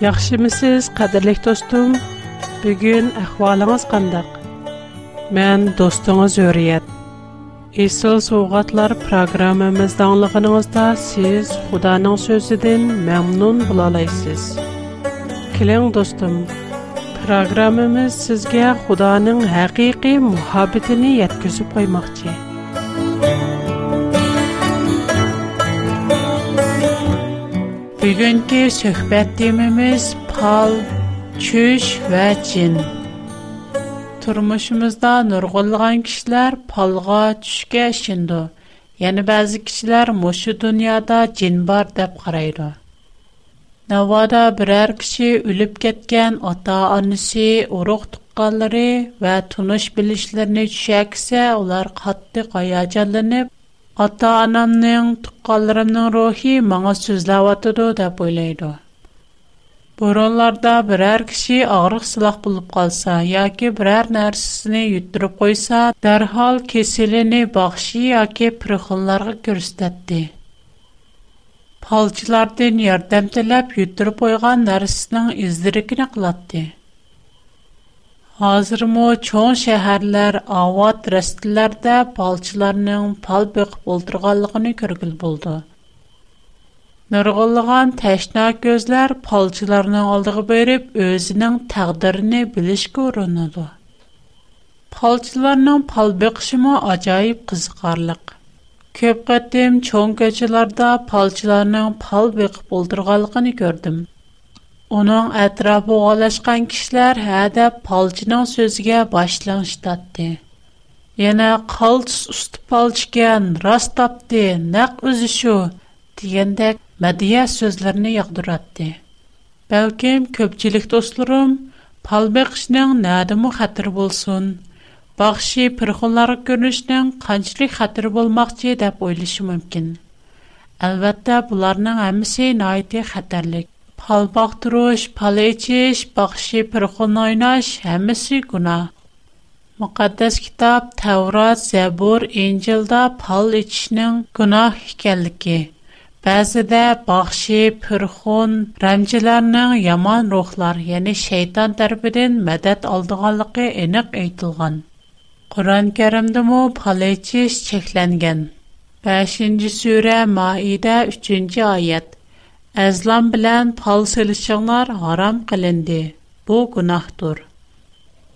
Яхшы мисез, кадерле достум? Бүген ахвалыңыз qanday? Мен достуңуз Өрият. Исыл соғатлар программамызда аңлыгыныңызда сиз Худанын сөзүдөн мамнун боло аласыз. Келең достум, программамыз сизге Худанын хакыйкы мухаббетин жеткизип Bugünkü söhbət temimiz pal, çüş və cin. Turmuşumuzda nurg'ulg'an kishilar palğa tushga ishindu. Yana yəni ba'zi kishilar mushu dunyoda jin bor deb qaraydi. Navoda biror kishi o'lib ketgan ota-onasi, urug'-tuqqanlari va tunish bilishlarni tushaksa, ular qattiq hayajonlanib, ата анамның туқалларымның рухи маңа сөзләп атыды деп ойлайды. Буронларда берәр кеше агырык сылақ булып калса, яки берәр нәрсәсен йөттүрүп койса, дәрхал кеселенә бахши яки прихонларга күрсәтте. Палчылардан ярдәм теләп йөттүрүп койган нәрсәсенең издирекне кылатты. Hozirmo cho'ng shaharlar avod rastlarda palchilarning pal bo'qib o'ltirganligini ko'rgil bo'ldi. Nurg'ulg'an tashna ko'zlar palchilarning oldiga berib o'zining taqdirini bilish ko'rinadi. Palchilarning pal bo'qishimi ajoyib qiziqarliq. Ko'p qatdim cho'ng ko'chalarda palchilarning pal bo'qib o'ltirganligini ko'rdim. Onun ətrafı oğalaşqan kişilər hədə palçının sözgə başlanışdatdı. Yenə qalç üstü palçıqən, rast tapdı, nəq üzüşü, deyəndə mədiyə sözlərini yaqdıratdı. Bəlkəm köpçilik dostlarım, palbəqşinin nədimi xətir bulsun, baxşı pırxınları görünüşünün qançlik xətir bulmaqçı edəb oylışı mümkün. Əlbəttə, bunların əmisi naiti xətərlik. hal baktırış, pal içiş, bakışı pırkın oynaş hemisi günah. Müqəddəs kitab Təvrat, Zəbur, İncildə pal içişinin günah ikənligi. Bəzidə baxşı, pürxun, rəmcilərinin yaman ruhlar, yəni şeytan tərəfindən mədəd aldığanlığı eniq aytılğan. Qur'an-Kərimdə mə pal içiş çəklənən. 5-ci surə Maidə 3-cü ayət. Әзлам белән пал сөйлешчәңнәр харам bu Бу гунахтур.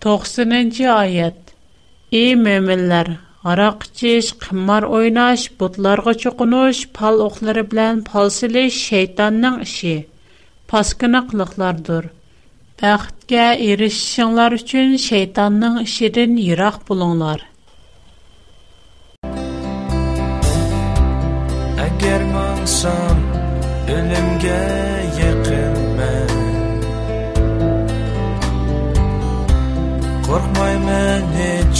90-нчы аят. И мөминнәр, арак чиш, кыммар ойнаш, бутларга чукунуш, пал оклары белән пал сөйлеш шайтанның ише. Паскынаклыклардыр. Бәхткә ирешчәңнәр өчен шайтанның ишеден o'limga yaqinman qo'rqmayman hiç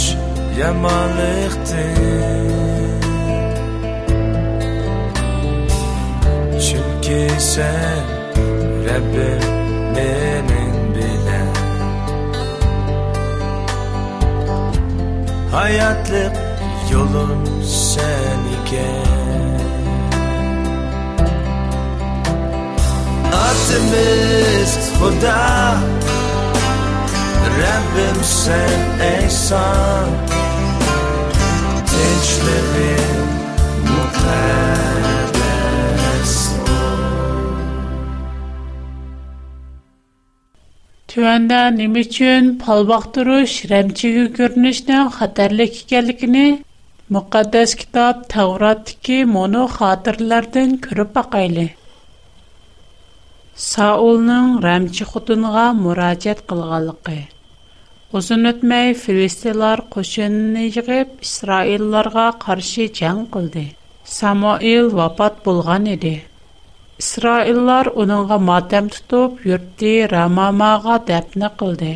yomonlikdan Çünkü sen rabbim mening bilan hayotlik yo'lim sen ekan optimist Hoda Rabbim sen ey san Gençlerin mukaddes Tüvəndə nim üçün pal baxdırış, rəmçiyi görünüşdən xətərlik ikənligini müqəddəs kitab Tavratdakı mono xatırlardan görüb baxaylı. Саулның рәмчи хутынга мөрәҗәт кылганлыгы. Узын үтмәй филистилар кошынны җигеп, Исраилларга каршы җан кылды. Самуил вапат булган иде. Исраиллар уныңга матәм тутып, йөртти Рамамага дәпнә кылды.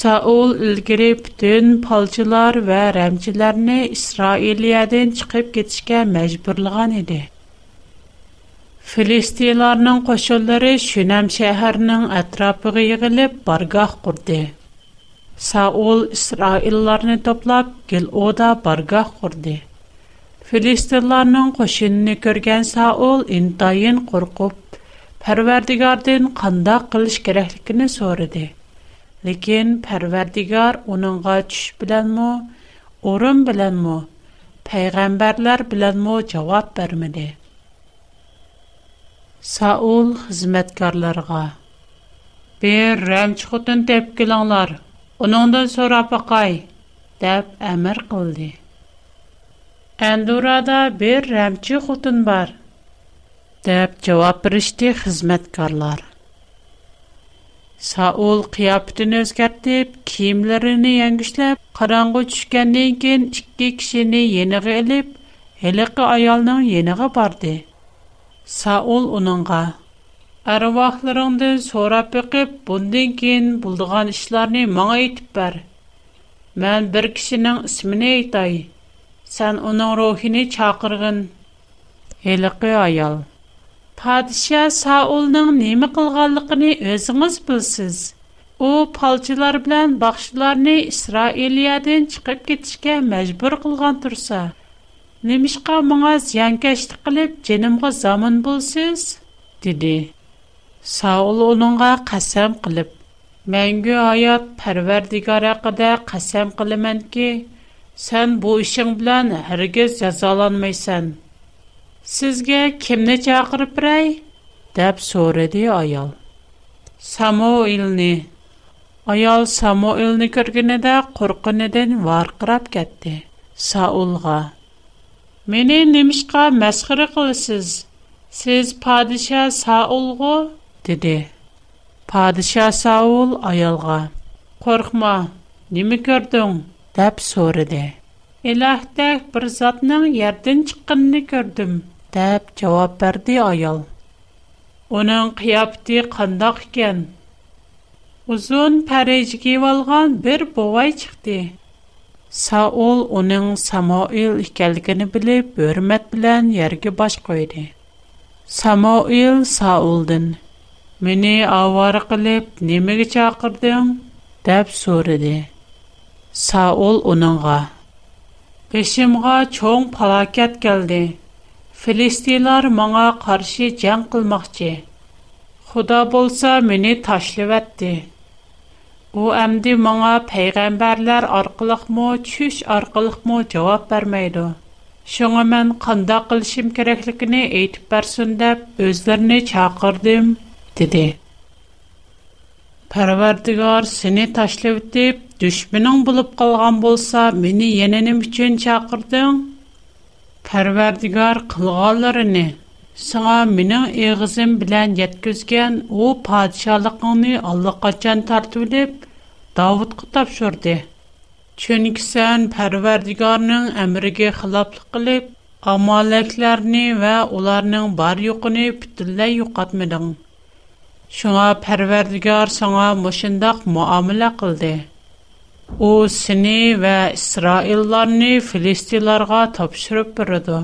Саул илгире бүтән палчылар ва рәмчиләрне Исраилиядән чыгып кетишкә мәҗбүрлыгын иде. Филистиларның қошулари Шунам шэхарның атрапығы үйгіліп баргах қурди. Саул Исраиларны топлап, гел ода баргах қурди. Филистиларның қошуларның көрген Саул интайын қургуп, Парвардигардың қанда қылыш кереклікіні сөриди. Леген Парвардигар уныңға чуш білян му, Орын білян му, пайғамбарлар білян Саул хизмәткәрләргә: "Бер рәмч хутын тәп киләңләр, уныңдан сорап акай", дип әмер кылды. "Эндурада бер рәмч хутын бар", дип җавап биришти хизмәткәрләр. Саул қияптын өзгәртіп, киімлеріні еңгішіліп, қаранғы түшкәнден кен ішкі кішіні еніғі әліп, әліқі аялының еніғі барды. Саул уныңға, «Әруақларыңды сорап бүкіп, бұндың кейін бұлдыған ішларыны маңа етіп бәр. Мән бір кішінің ісіміне айтай. Сән оның рухіні чақырғын. Елікі аял. Падыша Саулның немі қылғалықыны өзіңіз білсіз. О, палчылар білән бақшыларыны Исраилиядың чықып кетішке мәжбүр қылған тұрса. «Немишка маңаз ян кәшті қилип, дженимға замын бұлсіз?» Саул онуңа қасам қилип, «Менгі аят парвардигара қада қасам қилимэн, ки сан бу үшын билан әргіз зазаланмайсан. Сізге кемне жағыр бірай?» даб сориди айал. Самуилни. Айал Самуилни күргінеда қорғынеден вар қырап кәтти. Саулға. Мені немішқа мәсқірі қылысыз. Сіз падыша сауылғы? Деді. Падиша Саул аялға. Қорқма, немі көрдің? Дәп сөріде. Илахтәк бір затның ердін чыққынны көрдім. Дәп жауап бәрді аял. Оның қияпты қандақ кен. Узун пәрежге валған бір бовай чықты. Саул оның Самоил икәлгенә билеп, бөрмәт белән ярга баш койды. Самоил Саулдан: "Мине авар кылып, нимәгә чакырдың?" дип сорыды. Саул оныңга: "Пешимгә чоң палакат келде. Филистиләр моңа каршы җан кылмакчы. Худа булса мине ташлып UMD маңа пәйгамбәрләр аркылыкмы, чүш аркылыкмы җавап бермәйди. Шуңа мен кандай кылышым кирәклекне әйтеп берсен дип үзләренә чакырдым, диде. Парвардигар сине ташлап дип, düşменең булып калган булса, мине яненем өчен чакырдың. Парвардигар кылганларыны Сыңа минең егызым белән яткызган у падишалыгыңны аллакачан тартылып, Давыдка тапшырды. Чөнки сән Парвардигарның әмригә хилаплык кылып, амалекләрне ва уларның бар юкын бүтәнле юкатмадың. Шуңа Парвардигар сыңа мошындак муамила кылды. У сине ва Исраилларны Филистиларга тапшырып бирде.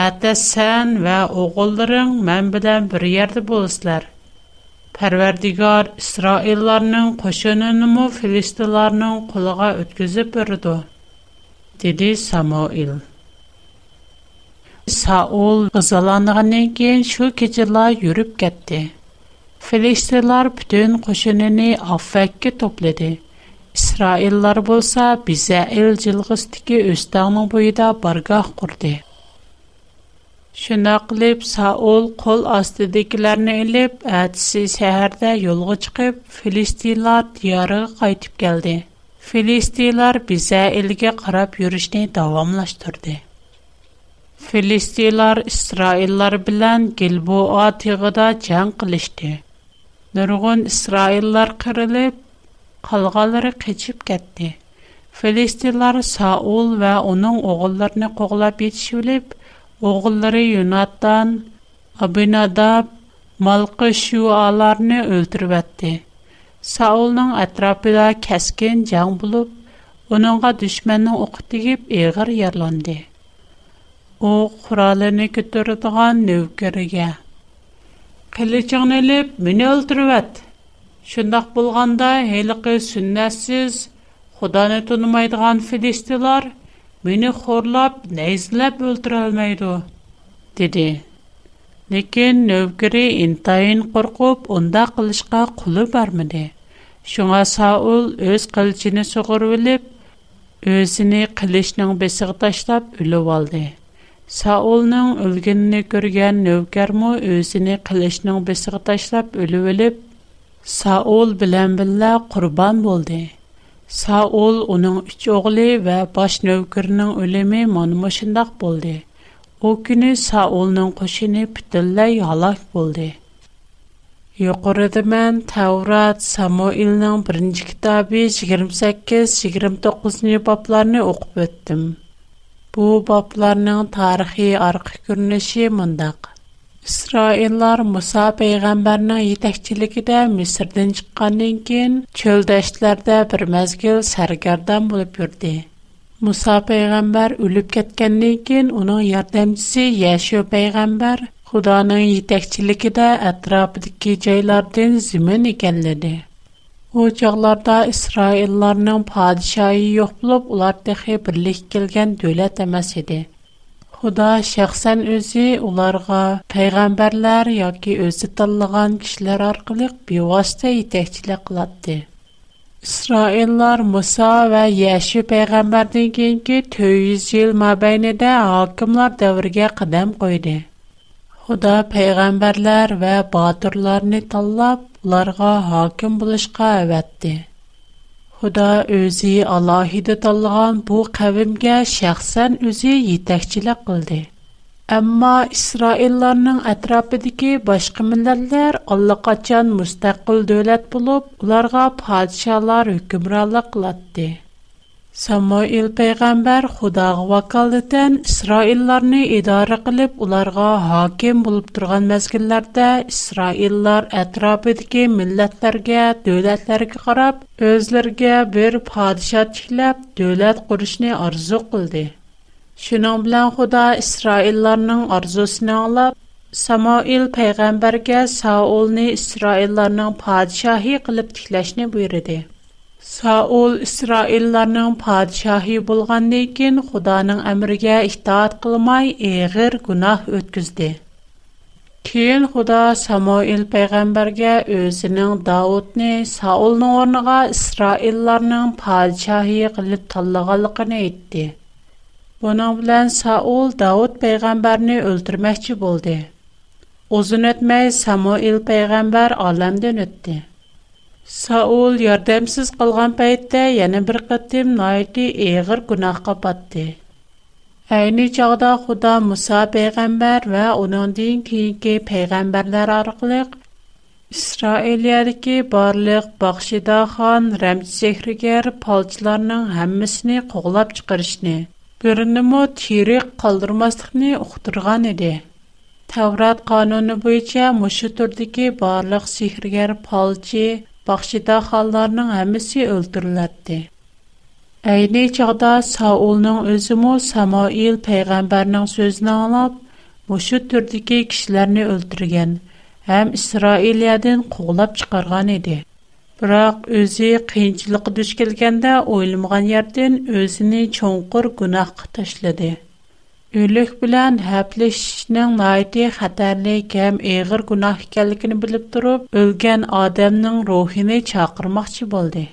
Әтті сән вә оғылдырың мән bir бір ерді болыслар. Пәрвәрдігар Исраилларының қошынынымы филистиларының құлыға өткізіп бірді, деді Самоил. Саул ғызаланығынен кейін шу кетіла үріп кәтті. Филистилар бүтін қошыныны афәкке топледі. Исраиллар болса, бізә әл жылғыстыке өстәңің бойыда барға құрды. Шунаqлып Саул қол астыдекіләрне алып, әтсез шәһәрдә юлға чыгып, Филистиялар диярыга кайтып geldi. Филистиялар бизә илгә карап юрыштың тәвамлаштырды. Филистиялар Исраиллар белән Гилбоа тәгыдә җан кылышты. Дөреген Исраиллар кырылып, калгылары кечәп кетти. Филистиялар Саул ва аның огылларын коглап ятшылып oğulları Юнаттан, Abinadab, Malqı şu alarını Саулның etdi. кәскен ətrafında kəskin can bulub, onunğa düşmənin oxu digib eğir yerlandı. O, quralını götürdüğən növkərəgə. Qılıçını elib, məni öldürüb et. Şundaq bulğanda «Мені хорлап, найзлап өлтір алмайду», деде. Некен нөвкері интайын тайын онда қылышка қулу бар миде. Шуңа Саул өз қылчыни суғыр өліп, өзіни қылышның бесігташлап өлі валды. Саулның өлгені көрген нөвкер му өзіни қылышның бесігташлап өлі вэліп, Саул білям билла қурбан болды. Saul uning uch o'g'li va bosh navkarining o'limi mana mushundoq bo'ldi. U kuni Saulning qo'shini butunlay halok bo'ldi. Yuqorida men Tavrat Samuelning 1-kitobi 28-29 boblarni o'qib o'tdim. Bu boblarning tarixiy orqa ko'rinishi mundaq. İsraillar Musa peyğəmbərinin yetəkçiligində Misirdən çıxandan kən çöldəşlərdə bir məzgil sərgərdan olub yurdi. Musa peyğəmbər ölüb getgəndən kən onun yardımçısı Yaşu peyğəmbər Xudanın yetəkçiligində ətrafdakı yerlərdən zimin ikənlədi. O çağlarda İsraillərinin padişahı yox olub, ular təxi birlik gələn dövlət emas idi. Худа шәхсән үзе уларга пәйгамбәрләр яки үзе танлаган кешеләр аркылы бевасита итәкчелек кылатты. İsraillər Musa və Yəşi peyğəmbərdən keyinki 200 il məbəyində hakimlər dövrünə qədəm qoydu. Xuda peyğəmbərlər və baturlarını tanlab, onlara hakim buluşqa əvətdi. Худа өзі Аллахиды талған бұл қәвімге шәқсән өзі етәкчілік қылды. Әмма Исраилларның әтрапыдегі башқы мүлләлләр Алла қачан мұстәқіл дөләт болып, ұларға падшалар өкімралық қылатты. Самуил пәйгамбәр Худага вакалдан Исраилларны идара кылып, уларга хаким булып торган мәзгилләрдә Исраиллар атрафыдагы милләтләргә, дәүләтләргә карап, özләргә бер падиша тиклеп, дәүләт курышны арзу кылды. Шуның белән Худа Исраилларның арзусын алып, Самуил пәйгамбәргә Саулны Исраилларның падишаһи кылып тикләшне буйрыды. Саул İsraillərinin padişahı bolğandan kən Xudanın əmrinə itaat qılmay əğir günah ötküzdi. Keyin Xuda Samuel peyğəmbərə özünün Davudni Saulun orniga İsraillərinin padişahı qılıb tanlığanlığını aytdı. Bunun bilan Саул Davud peyğəmbərni öldürməkçi boldi. Uzun ötməy Samuel peyğəmbər aləmdən ötdi. Саул ярдәмсез калган пәйтте, яны бер кытым найти эгер гунахка патты. Әйни чагда Худа Муса пәйгамбәр ва аның дин кийинки пәйгамбәрләр аркылык Исраилиядәки барлык Бахшида хан Рәмсехригер палчыларның һәммәсен куглап чыгырышны, бүренме тирек калдырмаслыкны ухтырган иде. Таврат кануны буенча мушы турдыки барлык сехригер палчы baxşidaxonlarning hammasi o'ldiriladi ayni chog'da saulning o'zimi samoil payg'ambarning so'zini anglab mushu turdagi kishilarni o'ldirgan ham isroiliyadan quvlab chiqargan edi biroq o'zi qiyinchilikqa duch kelganda o'ylamagan yerdan o'zini cho'nqur gunohga tashladi Ölük bilen hepleşişinin naiti xatarli hem eğir günah ekenligini bilip durup, ölgen Adem'nin ruhyny çakırmak boldy. oldu.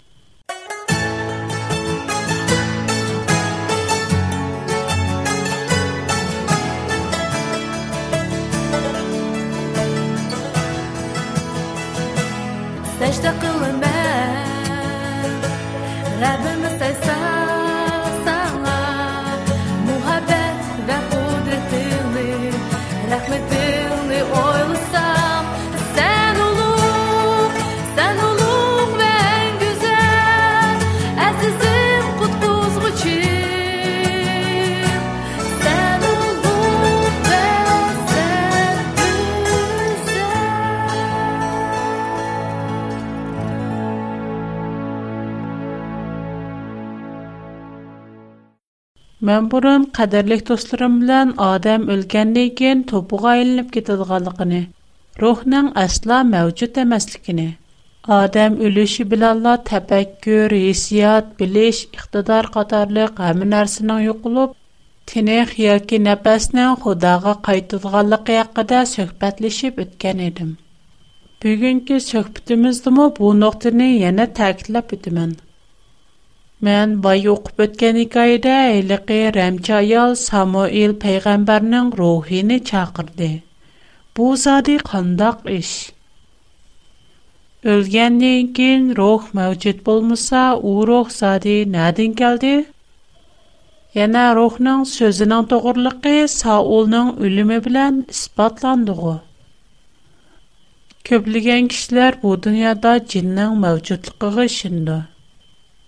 Мен бұрын қадірлік достырым білән адам өлгенлеген топуға айлынып кетілғалықыны, рухның асла мәвчуд әмәсілікіні, адам өліші білалла тәпәккүр, есіят, біліш, иқтидар қатарлық әмін әрсінің үйқылып, тінех яки нәпәсінің худаға қайтылғалықы яқыда сөхбәтлішіп өткен едім. Бүгінгі сөхбітіміздімі бұл нұқтыны ене тәкіліп өтімін. Mən vay oxub ötən hekayədə həliqi rəmçi ayal Samuel peyğəmbərinin ruhini çağırdı. Bu zadi qandaq iş. Ölgəndən kin ruh mövcud bolmasa, o ruh zadi nədən gəldi? Yana ruhun sözünün doğruluğu Saulun ölümü bilan isbatlandı. Köplügən kişilər bu dünyada cinnin mövcudluğuna işindi.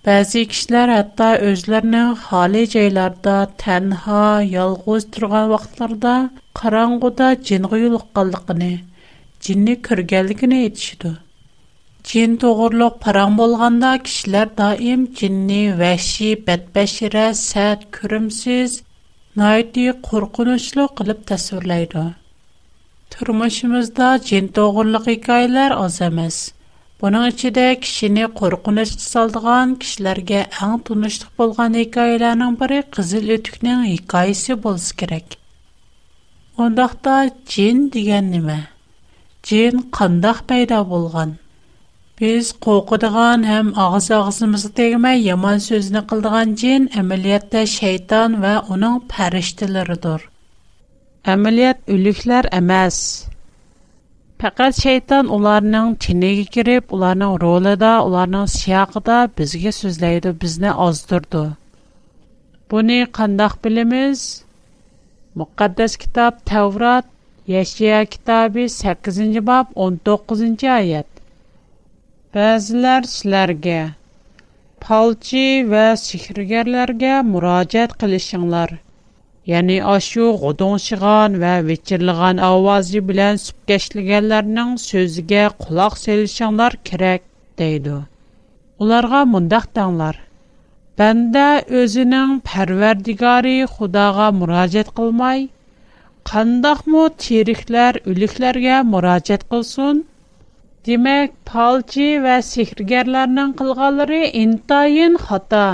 Bəzi kişilər hətta özlərinin xali yerlərdə tənha, yalğız turğan vaxtlarda qaranğuda cinə yoluqqanlığını, cinni körgənligini etişidu. Cin toğurluq paran bolğanda kişilər daim cinni, vəhşi, bədbəşirə, sərt, kürümsüz, nəyiti qorxunçlu qılıb təsvirləydi. Turmuşumuzda cin toğurluq hekayələr az emas. Бұның ішіде кішіні қорқыныш тұсалдыған кішілерге әң тұныштық болған екайланың бірі қызыл өтікнің екайысы болыс керек. Ондақта джин деген неме? Джин қандақ пайда болған? Біз қоқыдыған әм ағыз-ағызымызды яман сөзіні қылдыған джин әмілетті шайтан ва оның пәріштілері дұр. Әмілет үліклер Faqat şeytan ularning chiniga kirib, ularning rolida, ularning siyaqida bizga so'zlaydi, bizni ozdirdi. Buni qandoq bilamiz? Muqaddas kitob Tavrat, Yashaya kitobi 8-bob 19-oyat. Ba'zilar sizlarga palchi va sehrgarlarga murojaat qilishinglar. Яни ашу гыдын ва вечерлеган авыз белән сүпкәшлегәннәрнең сөзиге кулак сәлчәңләр кирәк, диде. Уларга мондак таңлар: "Бәндә özенең пәрвәрдигары Худага мураҗәгать кылмай, кандак мо терихләр үликларга мураҗәгать кылсын. Димәк, пальчи ва сиһригәрләрнең кылганлары интайын хата."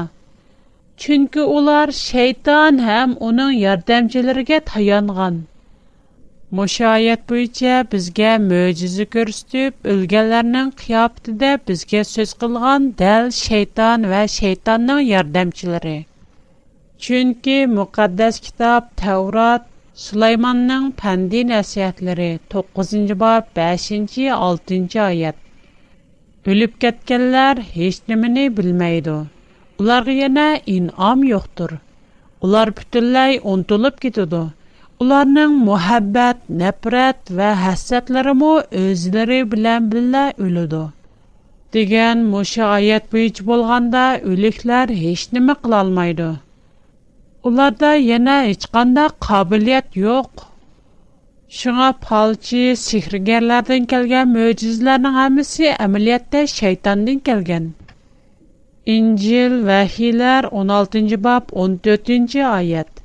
Чөнки улар шайтан һәм уның ярдәмчеләргә таянган. Мошаят буенча безгә мөҗизе күрсәтеп, үлгәннәрнең кыяптыдә безгә сөз кылган дәл шайтан ва шайтанның ярдәмчеләре. Чөнки мөхәддәс китап Таврот Сулайманның пәнди нәсиәтләре 9-нчы баб 5-нчы 6-нчы аят. Үлеп кеткәннәр ularga yana inom yo'qdir ular butunlay unutilib ketadi ularning muhabbat nafrat va hasratlarimi o'zlari bilan birga o'ladi degan musha oyat bo'yicha bo'lganda o'liklar hech nima qilolmaydi ularda yana hech qanday qobiliyat yo'q Шуңа палчы sehrgarlardan kelgan мөҗизләрнең hammasi amaliyotda shaytondan kelgan İncil Vəhilər 16-cı bab 14-cü ayət.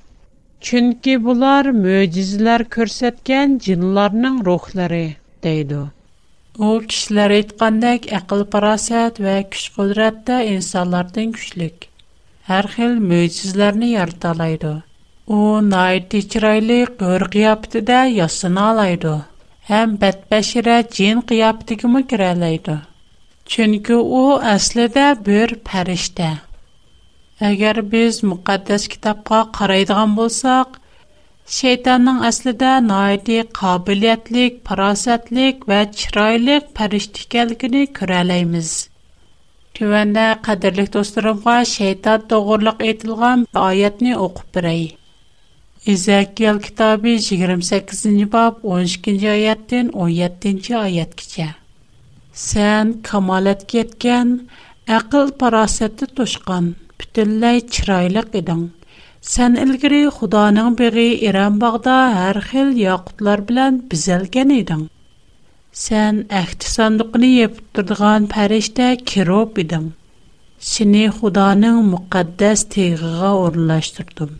Çünki bunlar möcüzələr göstərən cinlərin ruhları deydi. O kişilər etqandak aql parasət və güc qudratda insanlardan güclük. Hər xil möcüzələri yarata alaydı. O nəhayət çiraylı qör qiyafətində yasına alaydı. Həm bədbəşirə cin qiyafətinə girə alaydı. Çünki o əslində bir fərishtə. Əgər biz müqəddəs kitabqa qaraydigan bolsaq, şeytanın əslində nəhayəti qabiliyyətlik, farasətlik və çiraylıq fərishtə ikənligini görə alaymiz. Tövəndə qadirlik dostlarımğa şeytan doğruluq etilgan ayətni oxub birəy. İzəkiyel kitabı 28-ci bab 12-ci ayətdən 17-ci ayət keçir. Сән камалат кеткен, ақыл парасетті төшкән, бүтәнлай чирайлык идең. Сән илгәрәй Худоның бири Иран Багдар һәр хил яҡутлар белән бизалгән идең. Сән әхт исәндуҡны ептертдгән фәришта, киробидем. Синне Худоның муҡаддас тигъәгә урлаштырдым.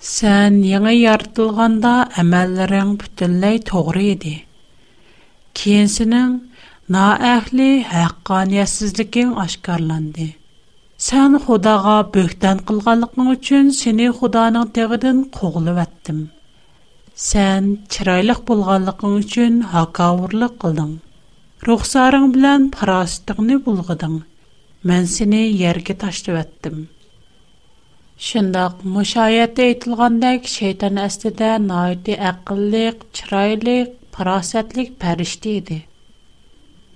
Сән яңа яртылғанда әмәлләрең бүтәнлай туҡры иде. Кен На әһли һақ каниәтсизлиген ашкорланды. Сән Худага бөктән кылганлыгың өчен сине Худаның тегъринен кугылып аттым. Сән чирайлык булганлыгың өчен хакаурлык кылдың. Рұхсарың белән парасаттыгны булдыдың. Мен сине ерге таштып аттым. Шындақ мушайате әйтилгандак, шейтан астыда наит әқиллик,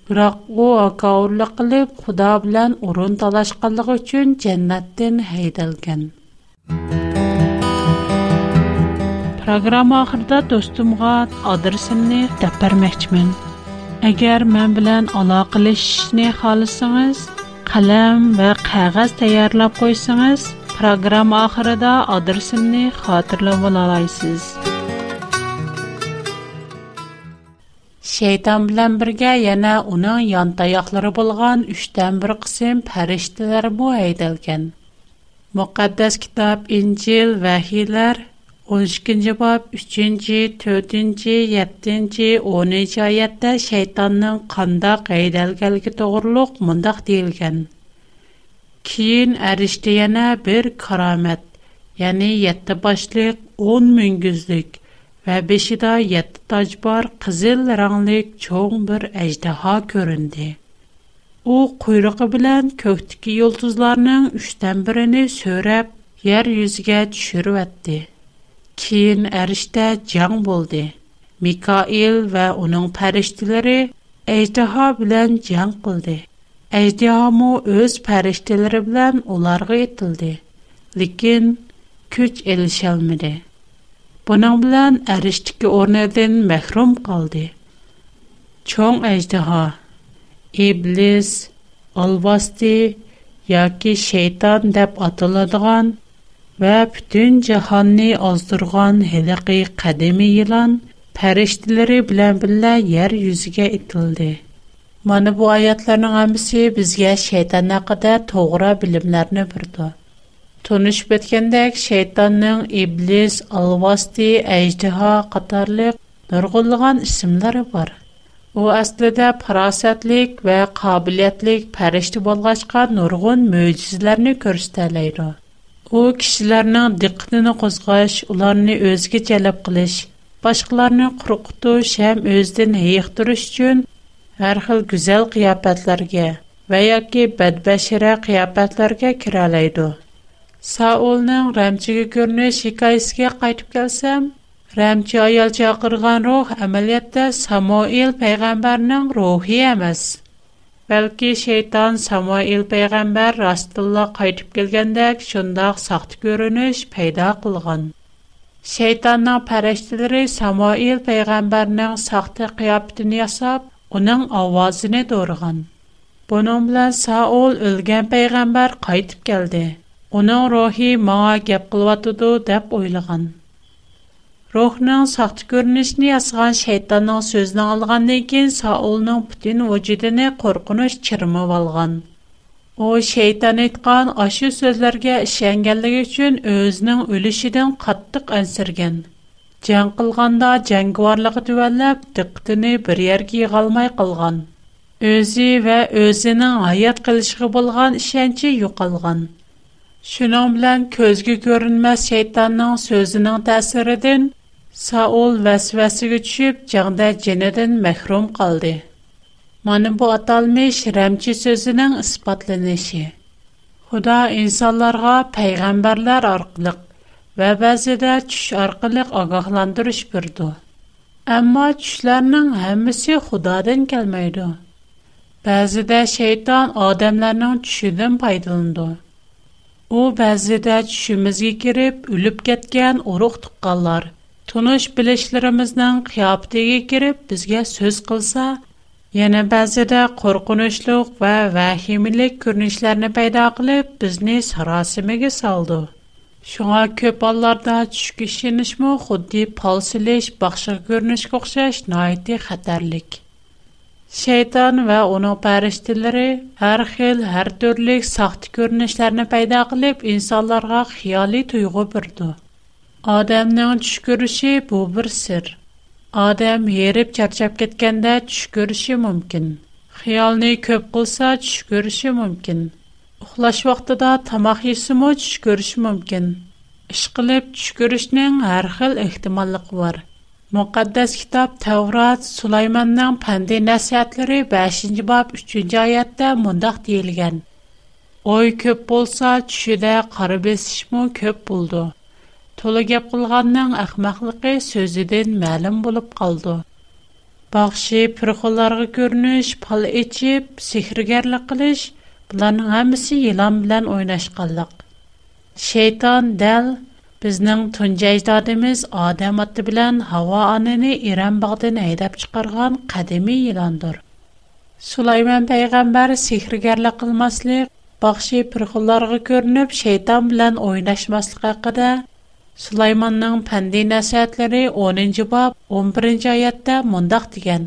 biroq u akovurlik qilib xudo bilan o'rin talashqanligi uchun jannatdan haydalgan programma oxirida do'stimga adresimni deb agar men bilan aloqalashishni xohlasangiz qalam va qog'oz tayyorlab qo'ysangiz program oxirida adresimni xotirlab ola olasiz shayton bilan birga yana uning yon tayoqlari bo'lgan uchdan bir qism farishtalar bu aytilgan. muqaddas kitob injil vahiylar 12-ci bab 3-cü, 4-cü, 7-ci, 10 oyatda ayətdə şeytanın qanda qeydəlgəlgi doğruluq mındaq Keyin Kiyin ərişdiyənə bir karamət, ya'ni 7 başlıq 10 müngüzlük, Әбишедә 7 таҗ бар, кызыл ранглы, чөң бер әҗдәһа күрөнде. У куйрыгы белән көктәки ялтызларның 3-тен бирене сөреп, йәр юзгә төшүреп әйтте. Кин әриштә җанг булды. Микаил ва аның фәриштәләре әҗдәһа белән җанг булды. Әҗдәһа мо үз фәриштәләре белән оларга ителде. Bunun bilan erişdiki ornadan mahrum qaldi. Çoğ ejdeha, iblis, alvasti, yaki şeytan dəb atıladığan və bütün cəhanni azdırğan heliqi qədimi yılan pərişdiləri bilən billə yer yüzgə itildi. Mani bu ayatlarının amisi bizgə şeytan haqqıda toğra bilimlərini bürdü. Tunishib o'tgandek, shaytonning iblis, alvasti, ajdaho qatorliq nurg'unlagan ismlari bor. U aslida farosatlik va qobiliyatlik farishta bo'lg'achqa nurg'un mo'jizalarni ko'rsatalaydi. U kishilarning diqqatini qo'zg'ash, ularni o'ziga jalb qilish, boshqalarni qo'rqitish ham o'zidan hayiqtirish uchun har xil go'zal qiyofatlarga va yoki badbashara qiyofatlarga kiralaydi. Саулның рәмчеге көрінуі шикайыске қайтып келсем, рәмче аял чақырған рух әмәлетті Самуил пәйғамбарның рухи әміз. Бәлкі шейтан Самуил пәйғамбар растылла қайтып келгендек, шындақ сақты көрініш пайда қылған. Шейтанның пәрештілері Самуил пәйғамбарның сақты қияптын ясап, оның ауазыны дұрған. Бұның Саул қайтып келді. Оның рухи маңа гәп қылватыды деп ойлаған. Рухның сақты көрінішіне асыған шайтанның сөзін алғаннан кейін Саулның бүтін вүжудіне қорқыныш чырмып алған. O şeytan etqan aşı sözlərə işəngənliyi üçün özünün ölüşüdən qatlıq ənsirgən. Cəng qılğanda cəngvarlığı düvəlləb diqqətini bir yerə yığalmay qılğan. Özü və özünün həyat qilişiga bolğan işənci yo'qolgan. Şunun bilan ko'zga ko'rinmas shaytonning so'zining ta'siridan Saul vasvasiga tushib, jangda jinidan mahrum qoldi. Mana bu atalmış ramchi so'zining isbotlanishi. Xudo insonlarga payg'ambarlar orqali va ba'zida tush orqali ogohlantirish berdi. Ammo tushlarning hammasi Xudodan kelmaydi. Ba'zida shayton odamlarning tushidan foydalanadi. У бәз иде чүемизгә киреп үлеп кеткән урух тукканнар. Туныш билешләребезнең хиябетә киреп безгә сүз кылса, яңа бәз иде коркунычлык ва вахимлек көринешләрне пайда кылып безне сырасымыга салды. Шуңа күп алларда чүк кешенешме, хөдди фалсызлык, бахшы көринешкә охшаш, Şeytan və onun pərishtələri hər xil, hər türlük saxta görünüşlərini meydana qılıb insanlara xiyali duyğu bürdü. Adamın düş görüşü bu bir sir. Adam yerib çarçap getkəndə düş görüşü mümkün. Xiyalni köp qılsa düş görüşü mümkün. Uxlaş vaxtında tamaq yesim o düş mümkün. İş qılıb hər xil var. Muqaddas kitab Tevrat Sulaymanning pandi nasihatlari 5-ci bab 3-cü ayətdə mundaq deyilgan. Oy ko'p bo'lsa, tushida qora besishmi ko'p bo'ldi. To'la gap qilganning ahmoqligi so'zidan ma'lum bo'lib qoldi. Baxshi pirxollarga ko'rinish, pal ichib, sehrgarlik qilish, bularning hammasi yilon bilan o'ynashqanlik. Shayton dal Bizning tunja ijodimiz odam oti bilan havo onini Iran bog'dan haydab chiqargan qadimiy yilondir. Sulaymon payg'ambar sehrgarlik qilmaslik, baxshi pirxullarga ko'rinib, shayton bilan o'ynashmaslik haqida Sulaymonning pandi nasihatlari 10-bob 11-oyatda mundaq degan: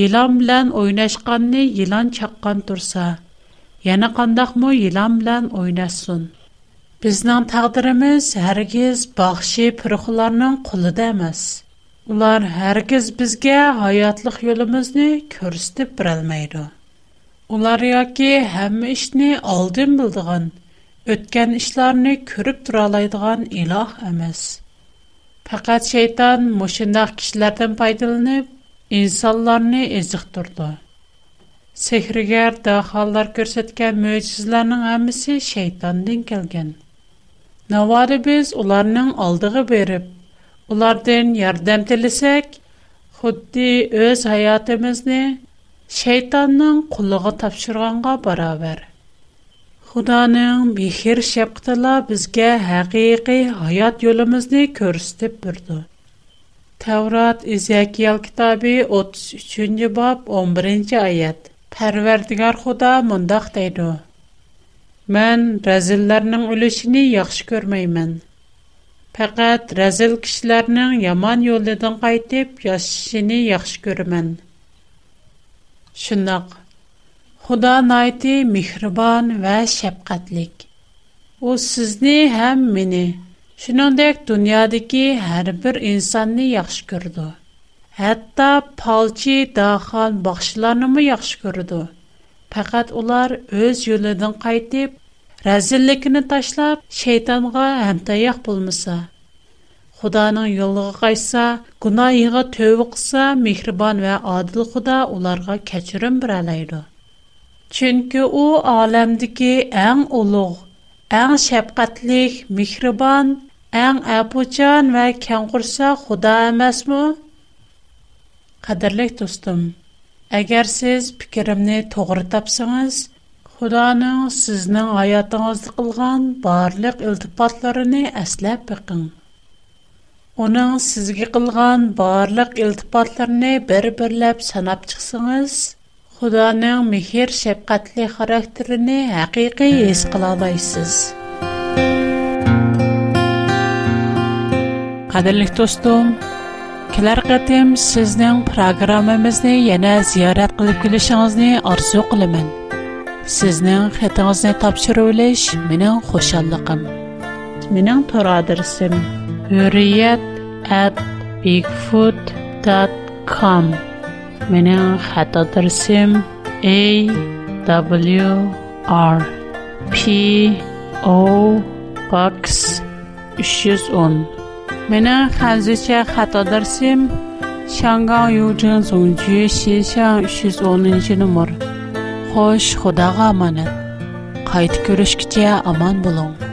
Yilon bilan o'ynashqanni yilon chaqqan tursa, yana qandoqmi yilon bilan o'ynasin. Bizning taqdirimiz hargiz baxshi piruxlarning qulida emas. Ular hargiz bizga hayotlik yo'limizni ko'rsatib bera olmaydi. Ular yoki hamma ishni oldin bildigan, o'tgan ishlarni ko'rib tura oladigan iloh emas. Faqat shayton mushundaq kishilardan foydalanib, insonlarni eziqtirdi. Sehrgar daholar ko'rsatgan mo'jizalarning hammasi shaytondan kelgan. Навады біз уларның алдығы беріп, улардың ярдам тілісек, худди өз хаятымызни шайтанның қулығы тапшырғанға баравар. Худаның бихир шепқтыла бізге хағи-иғи хаят ёлымызни көрістіп бұрду. Таврат, Изякиял китаби, 33 баб, 11-жы айад. Парвердіңар худа мундах дайду. Мен рәзилләрнең үлешен яхшы күрмәймен. Фақат рәзил кешеләрнең яман юлдан кайтып яшәшен яхшы күрмәм. Шуннак Худа найты михрибан вә шәфкатьлек. У сезне һәм мине Шинондек дөньядагы һәр бер инсанны яхшы күрде. Хәтта палчи дахан бахшыларны яхшы күрде. Фақат улар үз юлдан кайтып Rəzillikini taşlab, şeytanğa həmtayaq bulmasa. Xudanın yoluğa qaysa, günahığa tövbə qılsa, mehriban və adil Xuda onlara keçirim birələydi. Çünki o aləmdəki ən uluq, ən şəfqətlik, mehriban, ən əpucan və kənqursa Xuda emasmı? Qadirlik dostum, Әгәр сез пикеремне тогры тапсаңыз, Құданың сізнің аятыңызды қылған барлык елтіпатларыни аслап бігің. Оның сізгі қылған барлык елтіпатларыни бір-бірлеп санап чығсыңыз, Құданың михер шепкатли характерыни хақиғи ес қылалайсыз. Қадырлих, тосту, келар қатим сізнің програмамызни яна зиярат қылып келешаңызни Сезнең хатыңызны тапшырып үлеш минең хушаллыгым. Минең тор адресым hurriyet@bigfoot.com. Минең хат адресым a w r p o box 310. Минең хәнзичә хат адресым Шангаң Южин Зонджи 310 номер. Хош, Худага аманат. Кайт көрүшкүчө аман болуң.